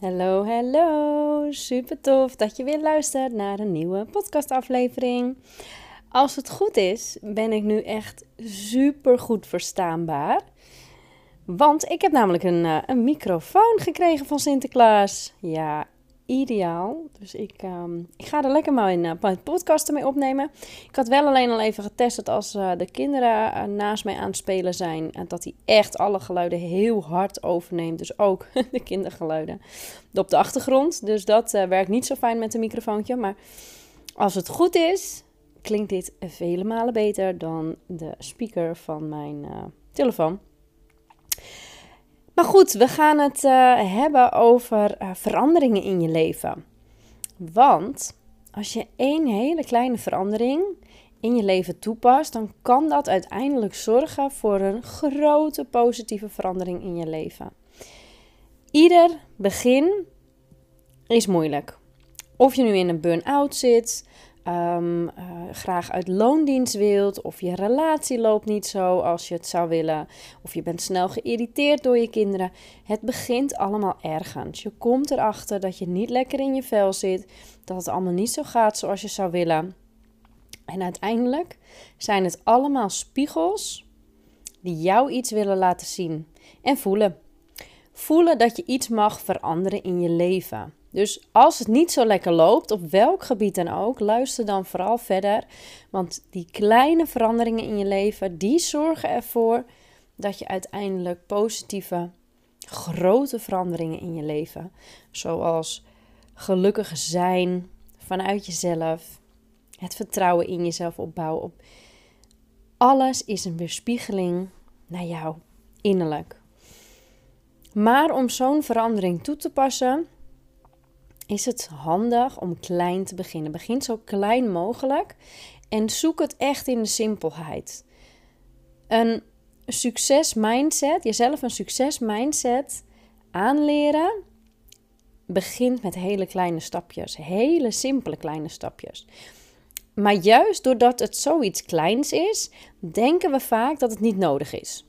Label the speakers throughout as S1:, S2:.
S1: Hallo, hallo. Super tof dat je weer luistert naar een nieuwe podcastaflevering. Als het goed is, ben ik nu echt super goed verstaanbaar. Want ik heb namelijk een, uh, een microfoon gekregen van Sinterklaas. Ja, ideaal. Dus ik, um, ik ga er lekker maar in uh, podcasten mee opnemen. Ik had wel alleen al even getest dat als uh, de kinderen uh, naast mij aan het spelen zijn, dat hij echt alle geluiden heel hard overneemt. Dus ook de kindergeluiden op de achtergrond. Dus dat werkt niet zo fijn met een microfoontje. Maar als het goed is, klinkt dit vele malen beter dan de speaker van mijn telefoon. Maar goed, we gaan het uh, hebben over uh, veranderingen in je leven. Want als je één hele kleine verandering in je leven toepast, dan kan dat uiteindelijk zorgen voor een grote positieve verandering in je leven. Ieder begin is moeilijk. Of je nu in een burn-out zit, um, uh, graag uit loondienst wilt, of je relatie loopt niet zo als je het zou willen, of je bent snel geïrriteerd door je kinderen. Het begint allemaal ergens. Je komt erachter dat je niet lekker in je vel zit, dat het allemaal niet zo gaat zoals je zou willen. En uiteindelijk zijn het allemaal spiegels die jou iets willen laten zien en voelen. Voelen dat je iets mag veranderen in je leven. Dus als het niet zo lekker loopt, op welk gebied dan ook, luister dan vooral verder. Want die kleine veranderingen in je leven, die zorgen ervoor dat je uiteindelijk positieve, grote veranderingen in je leven, zoals gelukkig zijn vanuit jezelf, het vertrouwen in jezelf opbouwen. Op alles is een weerspiegeling naar jou, innerlijk. Maar om zo'n verandering toe te passen, is het handig om klein te beginnen. Begin zo klein mogelijk en zoek het echt in de simpelheid. Een succes mindset, jezelf een succes mindset aanleren, begint met hele kleine stapjes, hele simpele kleine stapjes. Maar juist doordat het zoiets kleins is, denken we vaak dat het niet nodig is.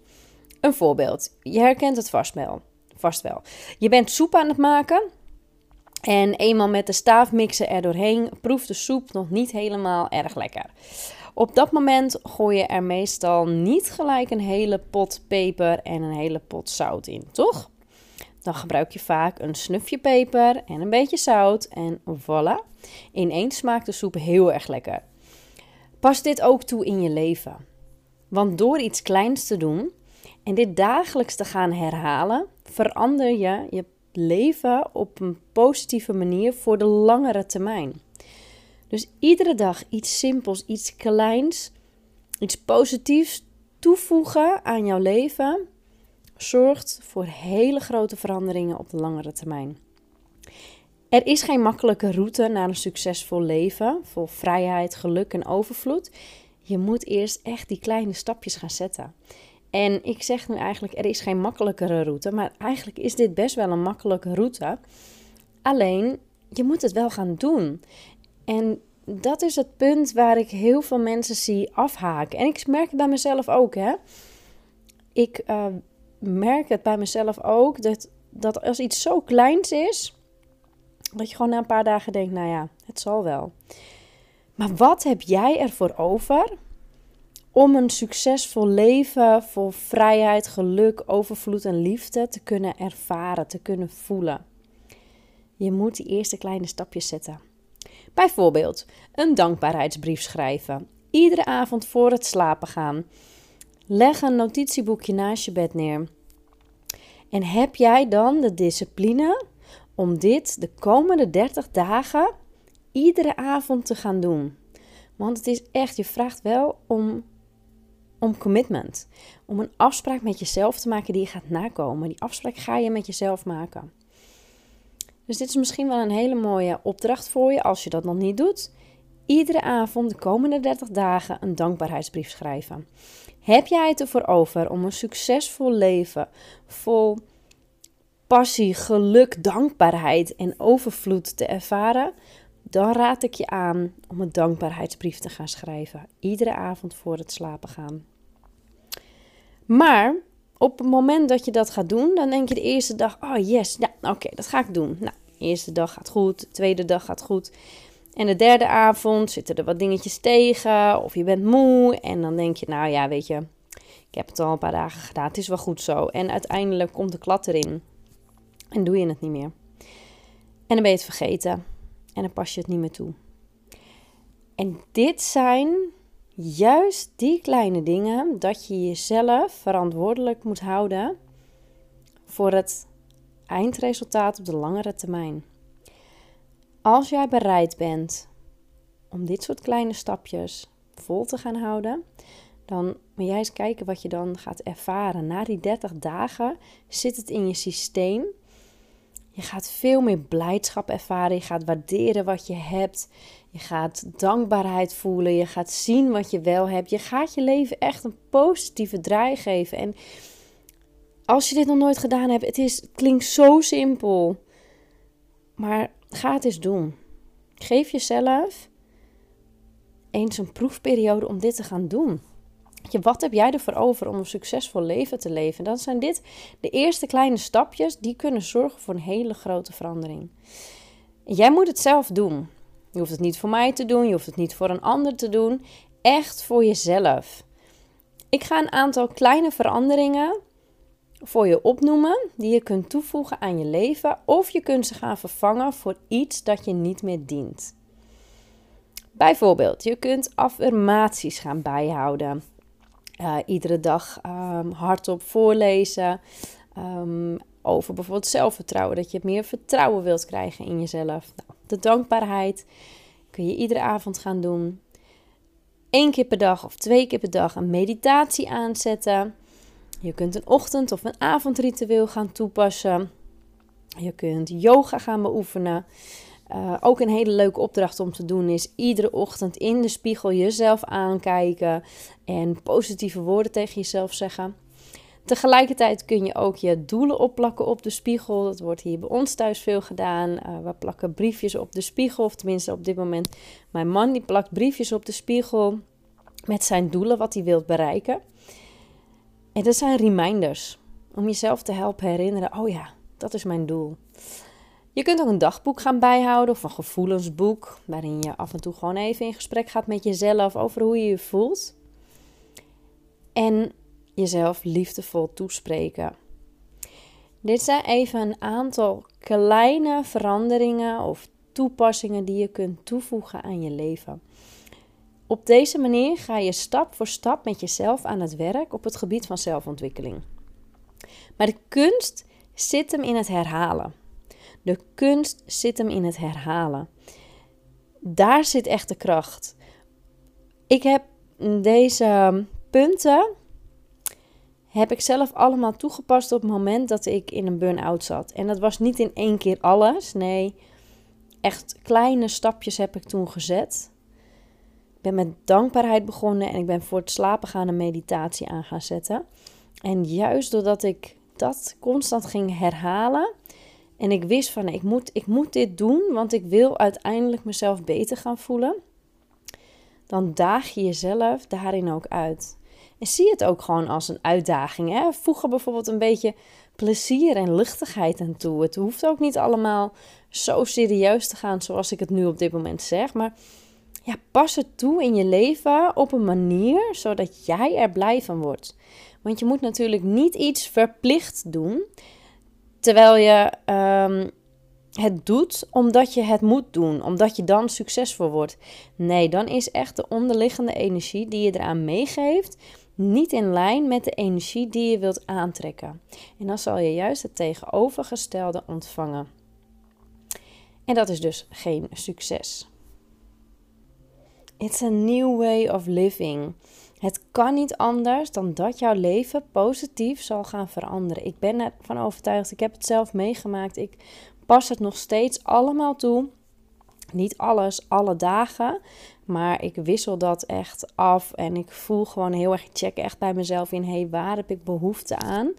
S1: Een voorbeeld, je herkent het vast wel. Vast wel. Je bent soep aan het maken en eenmaal met de staafmixer er doorheen proeft de soep nog niet helemaal erg lekker. Op dat moment gooi je er meestal niet gelijk een hele pot peper en een hele pot zout in, toch? Dan gebruik je vaak een snufje peper en een beetje zout en voilà. Ineens smaakt de soep heel erg lekker. Pas dit ook toe in je leven. Want door iets kleins te doen en dit dagelijks te gaan herhalen, verander je je leven op een positieve manier voor de langere termijn. Dus iedere dag iets simpels, iets kleins, iets positiefs toevoegen aan jouw leven zorgt voor hele grote veranderingen op de langere termijn. Er is geen makkelijke route naar een succesvol leven, vol vrijheid, geluk en overvloed. Je moet eerst echt die kleine stapjes gaan zetten. En ik zeg nu eigenlijk, er is geen makkelijkere route, maar eigenlijk is dit best wel een makkelijke route. Alleen, je moet het wel gaan doen. En dat is het punt waar ik heel veel mensen zie afhaken. En ik merk het bij mezelf ook, hè. Ik uh, merk het bij mezelf ook, dat, dat als iets zo kleins is, dat je gewoon na een paar dagen denkt, nou ja, het zal wel. Maar wat heb jij ervoor over om een succesvol leven vol vrijheid, geluk, overvloed en liefde te kunnen ervaren, te kunnen voelen. Je moet die eerste kleine stapjes zetten. Bijvoorbeeld een dankbaarheidsbrief schrijven. Iedere avond voor het slapen gaan. Leg een notitieboekje naast je bed neer. En heb jij dan de discipline om dit de komende 30 dagen iedere avond te gaan doen? Want het is echt, je vraagt wel om om commitment. Om een afspraak met jezelf te maken die je gaat nakomen. Die afspraak ga je met jezelf maken. Dus dit is misschien wel een hele mooie opdracht voor je als je dat nog niet doet. Iedere avond de komende 30 dagen een dankbaarheidsbrief schrijven. Heb jij het ervoor over om een succesvol leven vol passie, geluk, dankbaarheid en overvloed te ervaren? Dan raad ik je aan om een dankbaarheidsbrief te gaan schrijven. Iedere avond voor het slapen gaan. Maar op het moment dat je dat gaat doen, dan denk je de eerste dag, oh yes, ja, oké, dat ga ik doen. Nou, de eerste dag gaat goed, de tweede dag gaat goed. En de derde avond zitten er wat dingetjes tegen, of je bent moe. En dan denk je, nou ja, weet je, ik heb het al een paar dagen gedaan, het is wel goed zo. En uiteindelijk komt de klad erin en doe je het niet meer. En dan ben je het vergeten en dan pas je het niet meer toe. En dit zijn juist die kleine dingen dat je jezelf verantwoordelijk moet houden voor het eindresultaat op de langere termijn. Als jij bereid bent om dit soort kleine stapjes vol te gaan houden, dan moet jij eens kijken wat je dan gaat ervaren. Na die 30 dagen zit het in je systeem. Je gaat veel meer blijdschap ervaren. Je gaat waarderen wat je hebt. Je gaat dankbaarheid voelen. Je gaat zien wat je wel hebt. Je gaat je leven echt een positieve draai geven. En als je dit nog nooit gedaan hebt, het, is, het klinkt zo simpel. Maar ga het eens doen. Geef jezelf eens een proefperiode om dit te gaan doen. Wat heb jij ervoor over om een succesvol leven te leven? Dan zijn dit de eerste kleine stapjes die kunnen zorgen voor een hele grote verandering. Jij moet het zelf doen. Je hoeft het niet voor mij te doen, je hoeft het niet voor een ander te doen. Echt voor jezelf. Ik ga een aantal kleine veranderingen voor je opnoemen die je kunt toevoegen aan je leven of je kunt ze gaan vervangen voor iets dat je niet meer dient. Bijvoorbeeld, je kunt affirmaties gaan bijhouden. Uh, iedere dag um, hardop voorlezen. Um, over bijvoorbeeld zelfvertrouwen. Dat je meer vertrouwen wilt krijgen in jezelf. Nou, de dankbaarheid kun je iedere avond gaan doen. Eén keer per dag of twee keer per dag een meditatie aanzetten. Je kunt een ochtend- of een avondritueel gaan toepassen. Je kunt yoga gaan beoefenen. Uh, ook een hele leuke opdracht om te doen is iedere ochtend in de spiegel jezelf aankijken en positieve woorden tegen jezelf zeggen. Tegelijkertijd kun je ook je doelen opplakken op de spiegel. Dat wordt hier bij ons thuis veel gedaan. Uh, we plakken briefjes op de spiegel, of tenminste op dit moment mijn man die plakt briefjes op de spiegel met zijn doelen, wat hij wilt bereiken. En dat zijn reminders om jezelf te helpen herinneren: oh ja, dat is mijn doel. Je kunt ook een dagboek gaan bijhouden of een gevoelensboek, waarin je af en toe gewoon even in gesprek gaat met jezelf over hoe je je voelt. En jezelf liefdevol toespreken. Dit zijn even een aantal kleine veranderingen of toepassingen die je kunt toevoegen aan je leven. Op deze manier ga je stap voor stap met jezelf aan het werk op het gebied van zelfontwikkeling. Maar de kunst zit hem in het herhalen. De kunst zit hem in het herhalen. Daar zit echt de kracht. Ik heb deze punten heb ik zelf allemaal toegepast op het moment dat ik in een burn-out zat. En dat was niet in één keer alles. Nee, echt kleine stapjes heb ik toen gezet. Ik ben met dankbaarheid begonnen en ik ben voor het slapen gaan een meditatie aan gaan zetten. En juist doordat ik dat constant ging herhalen en ik wist van ik moet, ik moet dit doen, want ik wil uiteindelijk mezelf beter gaan voelen, dan daag je jezelf daarin ook uit. En zie het ook gewoon als een uitdaging. Hè? Voeg er bijvoorbeeld een beetje plezier en luchtigheid aan toe. Het hoeft ook niet allemaal zo serieus te gaan zoals ik het nu op dit moment zeg. Maar ja, pas het toe in je leven op een manier zodat jij er blij van wordt. Want je moet natuurlijk niet iets verplicht doen, terwijl je ehm, het doet omdat je het moet doen, omdat je dan succesvol wordt. Nee, dan is echt de onderliggende energie die je eraan meegeeft niet in lijn met de energie die je wilt aantrekken. En dan zal je juist het tegenovergestelde ontvangen. En dat is dus geen succes. It's a new way of living. Het kan niet anders dan dat jouw leven positief zal gaan veranderen. Ik ben ervan overtuigd. Ik heb het zelf meegemaakt. Ik pas het nog steeds allemaal toe. Niet alles, alle dagen. Maar ik wissel dat echt af. En ik voel gewoon heel erg, ik check echt bij mezelf in. hey, waar heb ik behoefte aan?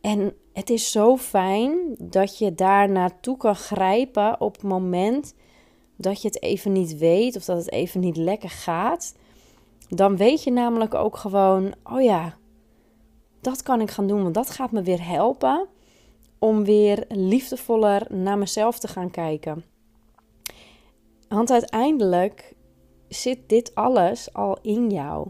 S1: En het is zo fijn dat je daar naartoe kan grijpen op het moment dat je het even niet weet of dat het even niet lekker gaat. Dan weet je namelijk ook gewoon, oh ja, dat kan ik gaan doen, want dat gaat me weer helpen om weer liefdevoller naar mezelf te gaan kijken. Want uiteindelijk zit dit alles al in jou.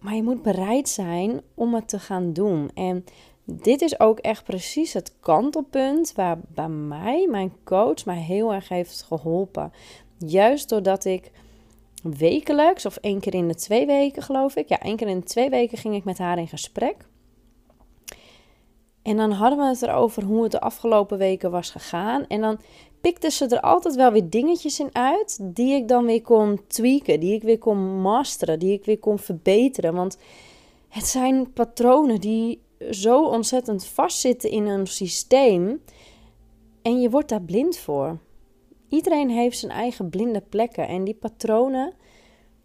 S1: Maar je moet bereid zijn om het te gaan doen. En dit is ook echt precies het kantelpunt waar bij mij, mijn coach, mij heel erg heeft geholpen. Juist doordat ik wekelijks, of één keer in de twee weken geloof ik, ja, één keer in de twee weken ging ik met haar in gesprek. En dan hadden we het erover hoe het de afgelopen weken was gegaan. En dan pikte ze er altijd wel weer dingetjes in uit die ik dan weer kon tweaken, die ik weer kon masteren, die ik weer kon verbeteren. Want het zijn patronen die zo ontzettend vastzitten in een systeem en je wordt daar blind voor. Iedereen heeft zijn eigen blinde plekken en die patronen,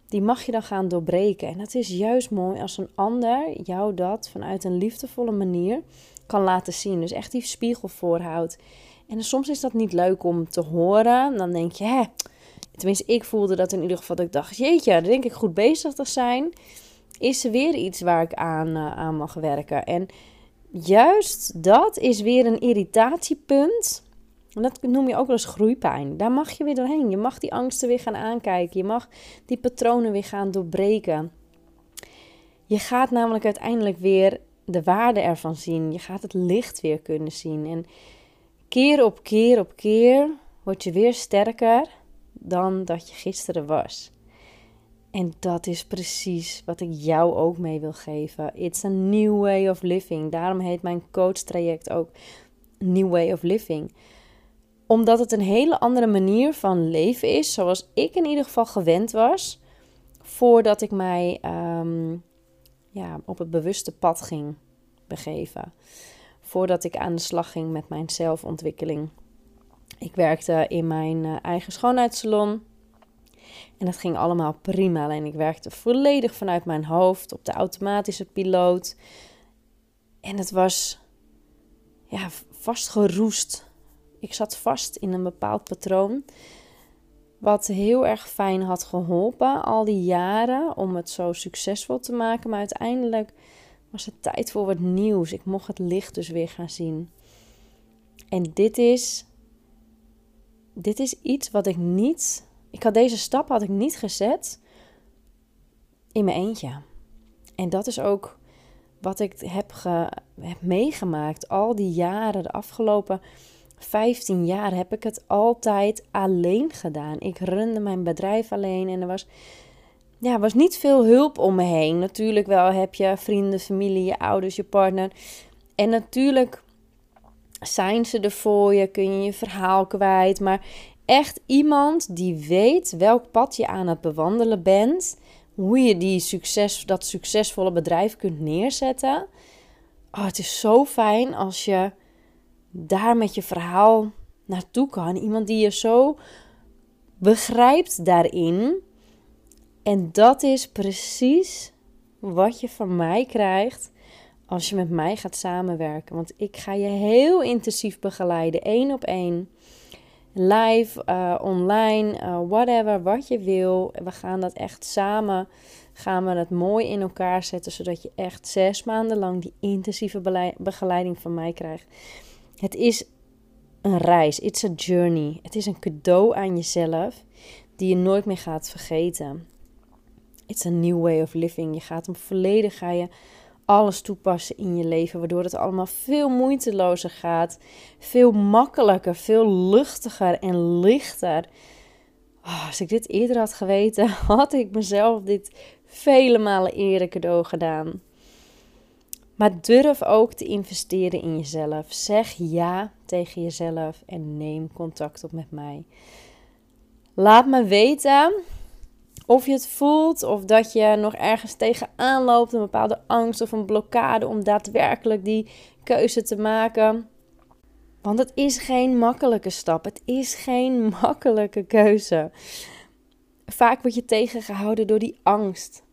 S1: die mag je dan gaan doorbreken. En het is juist mooi als een ander jou dat vanuit een liefdevolle manier kan laten zien. Dus echt die spiegel voorhoudt. En soms is dat niet leuk om te horen. Dan denk je, hè, tenminste ik voelde dat in ieder geval. Dat ik dacht, jeetje, daar denk ik goed bezig te zijn. Is er weer iets waar ik aan, uh, aan mag werken. En juist dat is weer een irritatiepunt. En dat noem je ook wel eens groeipijn. Daar mag je weer doorheen. Je mag die angsten weer gaan aankijken. Je mag die patronen weer gaan doorbreken. Je gaat namelijk uiteindelijk weer de waarde ervan zien. Je gaat het licht weer kunnen zien. En keer op keer op keer word je weer sterker dan dat je gisteren was. En dat is precies wat ik jou ook mee wil geven. It's a new way of living. Daarom heet mijn coach traject ook New Way of Living. Omdat het een hele andere manier van leven is, zoals ik in ieder geval gewend was, voordat ik mij ehm, ja, op het bewuste pad ging begeven. Voordat ik aan de slag ging met mijn zelfontwikkeling. Ik werkte in mijn eh, eigen schoonheidssalon. En dat ging allemaal prima. Alleen ik werkte volledig vanuit mijn hoofd op de automatische piloot. En het was ja, vastgeroest. Ik zat vast in een bepaald patroon. Wat heel erg fijn had geholpen al die jaren om het zo succesvol te maken. Maar uiteindelijk was het tijd voor wat nieuws. Ik mocht het licht dus weer gaan zien. En dit is, dit is iets wat ik niet. Ik had deze stap had ik niet gezet in mijn eentje. En dat is ook wat ik heb, ge, heb meegemaakt. Al die jaren, de afgelopen 15 jaar, heb ik het altijd alleen gedaan. Ik runde mijn bedrijf alleen en er was ja, was niet veel hulp om me heen. Natuurlijk wel heb je vrienden, familie, je ouders, je partner. En natuurlijk zijn ze er voor je, kun je je verhaal kwijt. Maar echt iemand die weet welk pad je aan het bewandelen bent. Hoe je die succes, dat succesvolle bedrijf kunt neerzetten. Oh, het is zo fijn als je daar met je verhaal naartoe kan. Iemand die je zo begrijpt daarin en dat is precies wat je van mij krijgt als je met mij gaat samenwerken. Want ik ga je heel intensief begeleiden, één op één. Live, uh, online, uh, whatever, wat je wil. We gaan dat echt samen, gaan we het mooi in elkaar zetten, zodat je echt zes maanden lang die intensieve begeleiding van mij krijgt. Het is een reis, it's a journey. Het is een cadeau aan jezelf die je nooit meer gaat vergeten. It's a new way of living. Je gaat hem volledig, ga je alles toepassen in je leven, waardoor het allemaal veel moeitelozer gaat, veel makkelijker, veel luchtiger en lichter. Oh, als ik dit eerder had geweten, had ik mezelf dit vele malen eerder cadeau gedaan. Maar durf ook te investeren in jezelf. Zeg ja tegen jezelf en neem contact op met mij. Laat me weten of je het voelt of dat je nog ergens tegenaan loopt, een bepaalde angst of een blokkade om daadwerkelijk die keuze te maken. Want het is geen makkelijke stap. Het is geen makkelijke keuze. Vaak word je tegengehouden door die angst.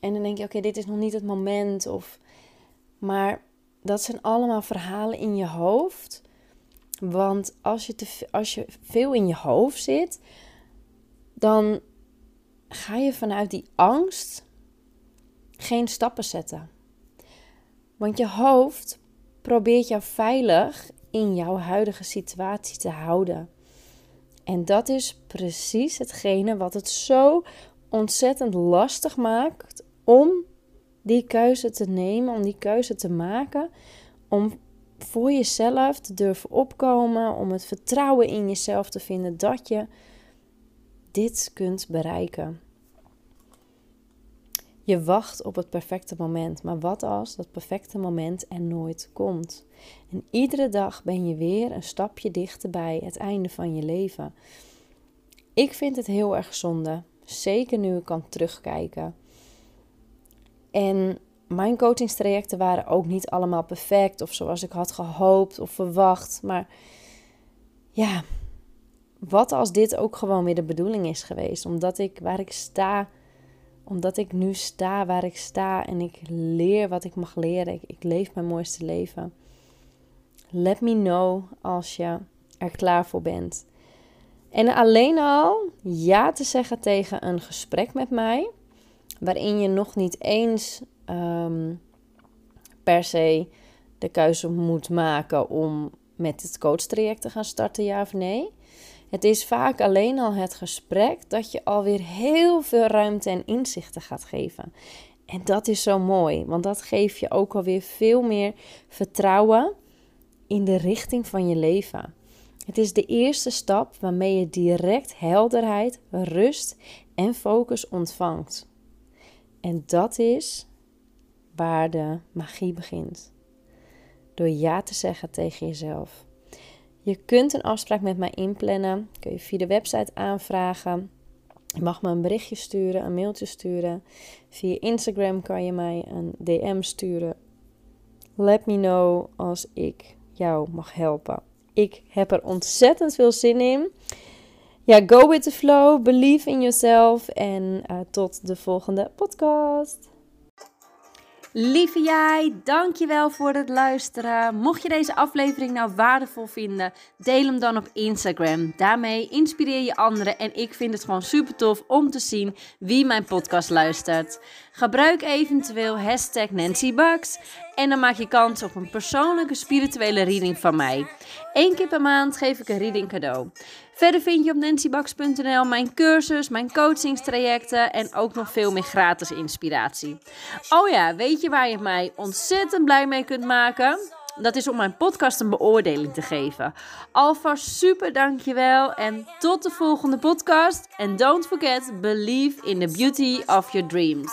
S1: En dan denk je: oké, dit is nog niet het moment. Of, maar dat zijn allemaal verhalen in je hoofd. Want als je, te, als je veel in je hoofd zit, dan ga je vanuit die angst geen stappen zetten. Want je hoofd probeert jou veilig in jouw huidige situatie te houden. En dat is precies hetgene wat het zo ontzettend lastig maakt om die keuze te nemen, om die keuze te maken, om voor jezelf te durven opkomen, om het vertrouwen in jezelf te vinden dat je dit kunt bereiken. Je wacht op het perfecte moment, maar wat als dat perfecte moment er nooit komt? En iedere dag ben je weer een stapje dichter bij het einde van je leven. Ik vind het heel erg zonde, zeker nu ik kan terugkijken. En mijn coachingstrajecten waren ook niet allemaal perfect of zoals ik had gehoopt of verwacht. Maar ja, wat als dit ook gewoon weer de bedoeling is geweest? Omdat ik waar ik sta, omdat ik nu sta waar ik sta en ik leer wat ik mag leren. Ik, ik leef mijn mooiste leven. Let me know als je er klaar voor bent. En alleen al ja te zeggen tegen een gesprek met mij, waarin je nog niet eens um, per se de keuze moet maken om met het coachtraject te gaan starten, ja of nee. Het is vaak alleen al het gesprek dat je alweer heel veel ruimte en inzichten gaat geven. En dat is zo mooi, want dat geeft je ook alweer veel meer vertrouwen in de richting van je leven. Het is de eerste stap waarmee je direct helderheid, rust en focus ontvangt. En dat is waar de magie begint. Door ja te zeggen tegen jezelf. Je kunt een afspraak met mij inplannen. Kun je via de website aanvragen. Je mag me een berichtje sturen, een mailtje sturen. Via Instagram kan je mij een DM sturen. Let me know als ik jou mag helpen. Ik heb er ontzettend veel zin in. Ja, go with the flow, believe in yourself en uh, tot de volgende podcast. Lieve jij, dankjewel voor het luisteren. Mocht je deze aflevering nou waardevol vinden, deel hem dan op Instagram. Daarmee inspireer je anderen en ik vind het gewoon super tof om te zien wie mijn podcast luistert. Gebruik eventueel hashtag Nancy en dan maak je kans op een persoonlijke spirituele reading van mij. Eén keer per maand geef ik een reading cadeau. Verder vind je op nancybax.nl mijn cursus, mijn coachingstrajecten en ook nog veel meer gratis inspiratie. Oh ja, weet je waar je mij ontzettend blij mee kunt maken? Dat is om mijn podcast een beoordeling te geven. Alvast super dankjewel en tot de volgende podcast. And don't forget, believe in the beauty of your dreams.